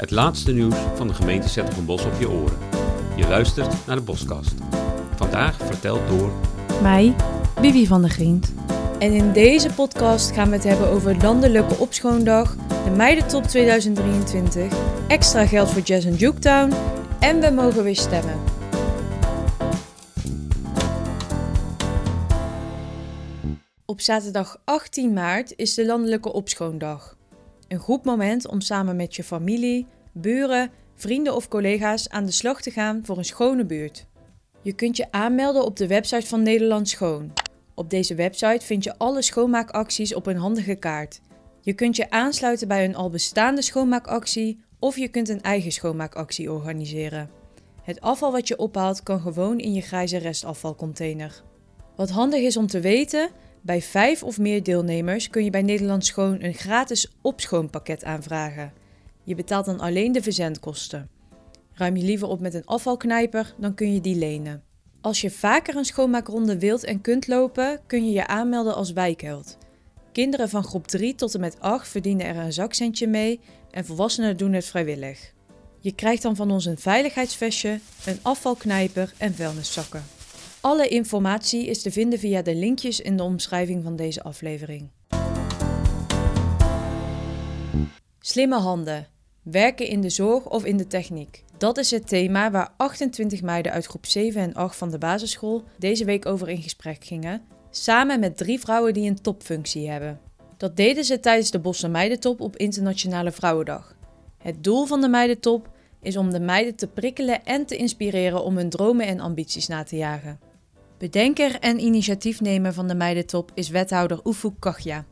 Het laatste nieuws van de gemeente Bos op je oren. Je luistert naar de Boskast. Vandaag verteld door... Mij, Bibi van der Grient. En in deze podcast gaan we het hebben over Landelijke Opschoondag, de Meidentop 2023, extra geld voor Jazz en Juketown en we mogen weer stemmen. Op zaterdag 18 maart is de Landelijke Opschoondag. Een goed moment om samen met je familie, buren, vrienden of collega's aan de slag te gaan voor een schone buurt. Je kunt je aanmelden op de website van Nederland Schoon. Op deze website vind je alle schoonmaakacties op een handige kaart. Je kunt je aansluiten bij een al bestaande schoonmaakactie of je kunt een eigen schoonmaakactie organiseren. Het afval wat je ophaalt kan gewoon in je grijze restafvalcontainer. Wat handig is om te weten, bij vijf of meer deelnemers kun je bij Nederland Schoon een gratis opschoonpakket aanvragen. Je betaalt dan alleen de verzendkosten. Ruim je liever op met een afvalknijper, dan kun je die lenen. Als je vaker een schoonmaakronde wilt en kunt lopen, kun je je aanmelden als wijkheld. Kinderen van groep 3 tot en met 8 verdienen er een zakcentje mee en volwassenen doen het vrijwillig. Je krijgt dan van ons een veiligheidsvestje, een afvalknijper en vuilniszakken. Alle informatie is te vinden via de linkjes in de omschrijving van deze aflevering. Slimme handen. Werken in de zorg of in de techniek. Dat is het thema waar 28 meiden uit groep 7 en 8 van de basisschool deze week over in gesprek gingen, samen met drie vrouwen die een topfunctie hebben. Dat deden ze tijdens de Bosse Meidentop op Internationale Vrouwendag. Het doel van de Meidentop is om de meiden te prikkelen en te inspireren om hun dromen en ambities na te jagen. Bedenker en initiatiefnemer van de Meidentop is wethouder Oefu Kachja.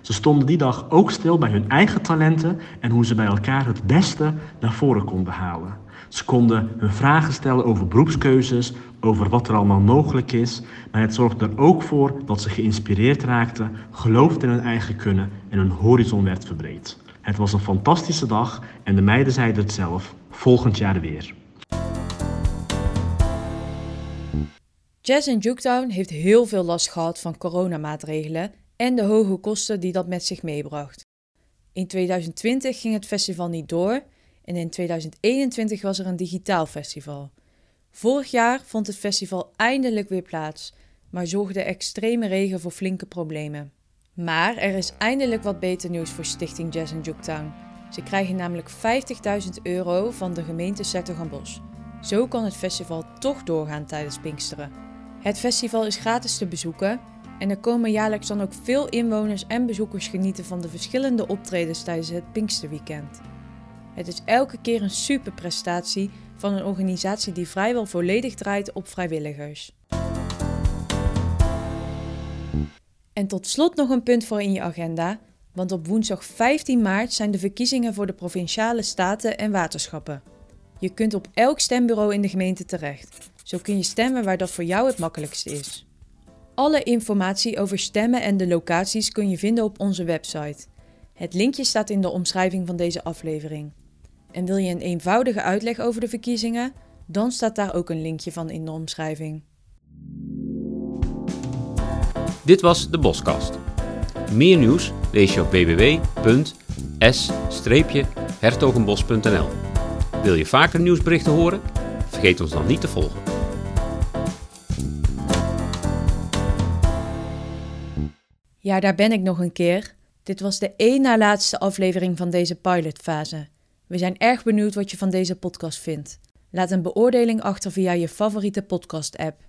Ze stonden die dag ook stil bij hun eigen talenten en hoe ze bij elkaar het beste naar voren konden halen. Ze konden hun vragen stellen over beroepskeuzes, over wat er allemaal mogelijk is, maar het zorgde er ook voor dat ze geïnspireerd raakten, geloofden in hun eigen kunnen en hun horizon werd verbreed. Het was een fantastische dag en de meiden zeiden het zelf, volgend jaar weer. Jazz in Juketown heeft heel veel last gehad van coronamaatregelen en de hoge kosten die dat met zich meebracht. In 2020 ging het festival niet door en in 2021 was er een digitaal festival. Vorig jaar vond het festival eindelijk weer plaats, maar zorgde extreme regen voor flinke problemen. Maar er is eindelijk wat beter nieuws voor Stichting Jazz in Juketown. Ze krijgen namelijk 50.000 euro van de gemeente Zettergenbos. Zo kan het festival toch doorgaan tijdens Pinksteren. Het festival is gratis te bezoeken en er komen jaarlijks dan ook veel inwoners en bezoekers genieten van de verschillende optredens tijdens het Pinksterweekend. Het is elke keer een superprestatie van een organisatie die vrijwel volledig draait op vrijwilligers. En tot slot nog een punt voor in je agenda, want op woensdag 15 maart zijn de verkiezingen voor de provinciale staten en waterschappen. Je kunt op elk stembureau in de gemeente terecht. Zo kun je stemmen waar dat voor jou het makkelijkste is. Alle informatie over stemmen en de locaties kun je vinden op onze website. Het linkje staat in de omschrijving van deze aflevering. En wil je een eenvoudige uitleg over de verkiezingen? Dan staat daar ook een linkje van in de omschrijving. Dit was de Boskast. Meer nieuws lees je op www.s-hertogenbos.nl. Wil je vaker nieuwsberichten horen? Vergeet ons dan niet te volgen. Ja, daar ben ik nog een keer. Dit was de één na laatste aflevering van deze pilotfase. We zijn erg benieuwd wat je van deze podcast vindt. Laat een beoordeling achter via je favoriete podcast-app.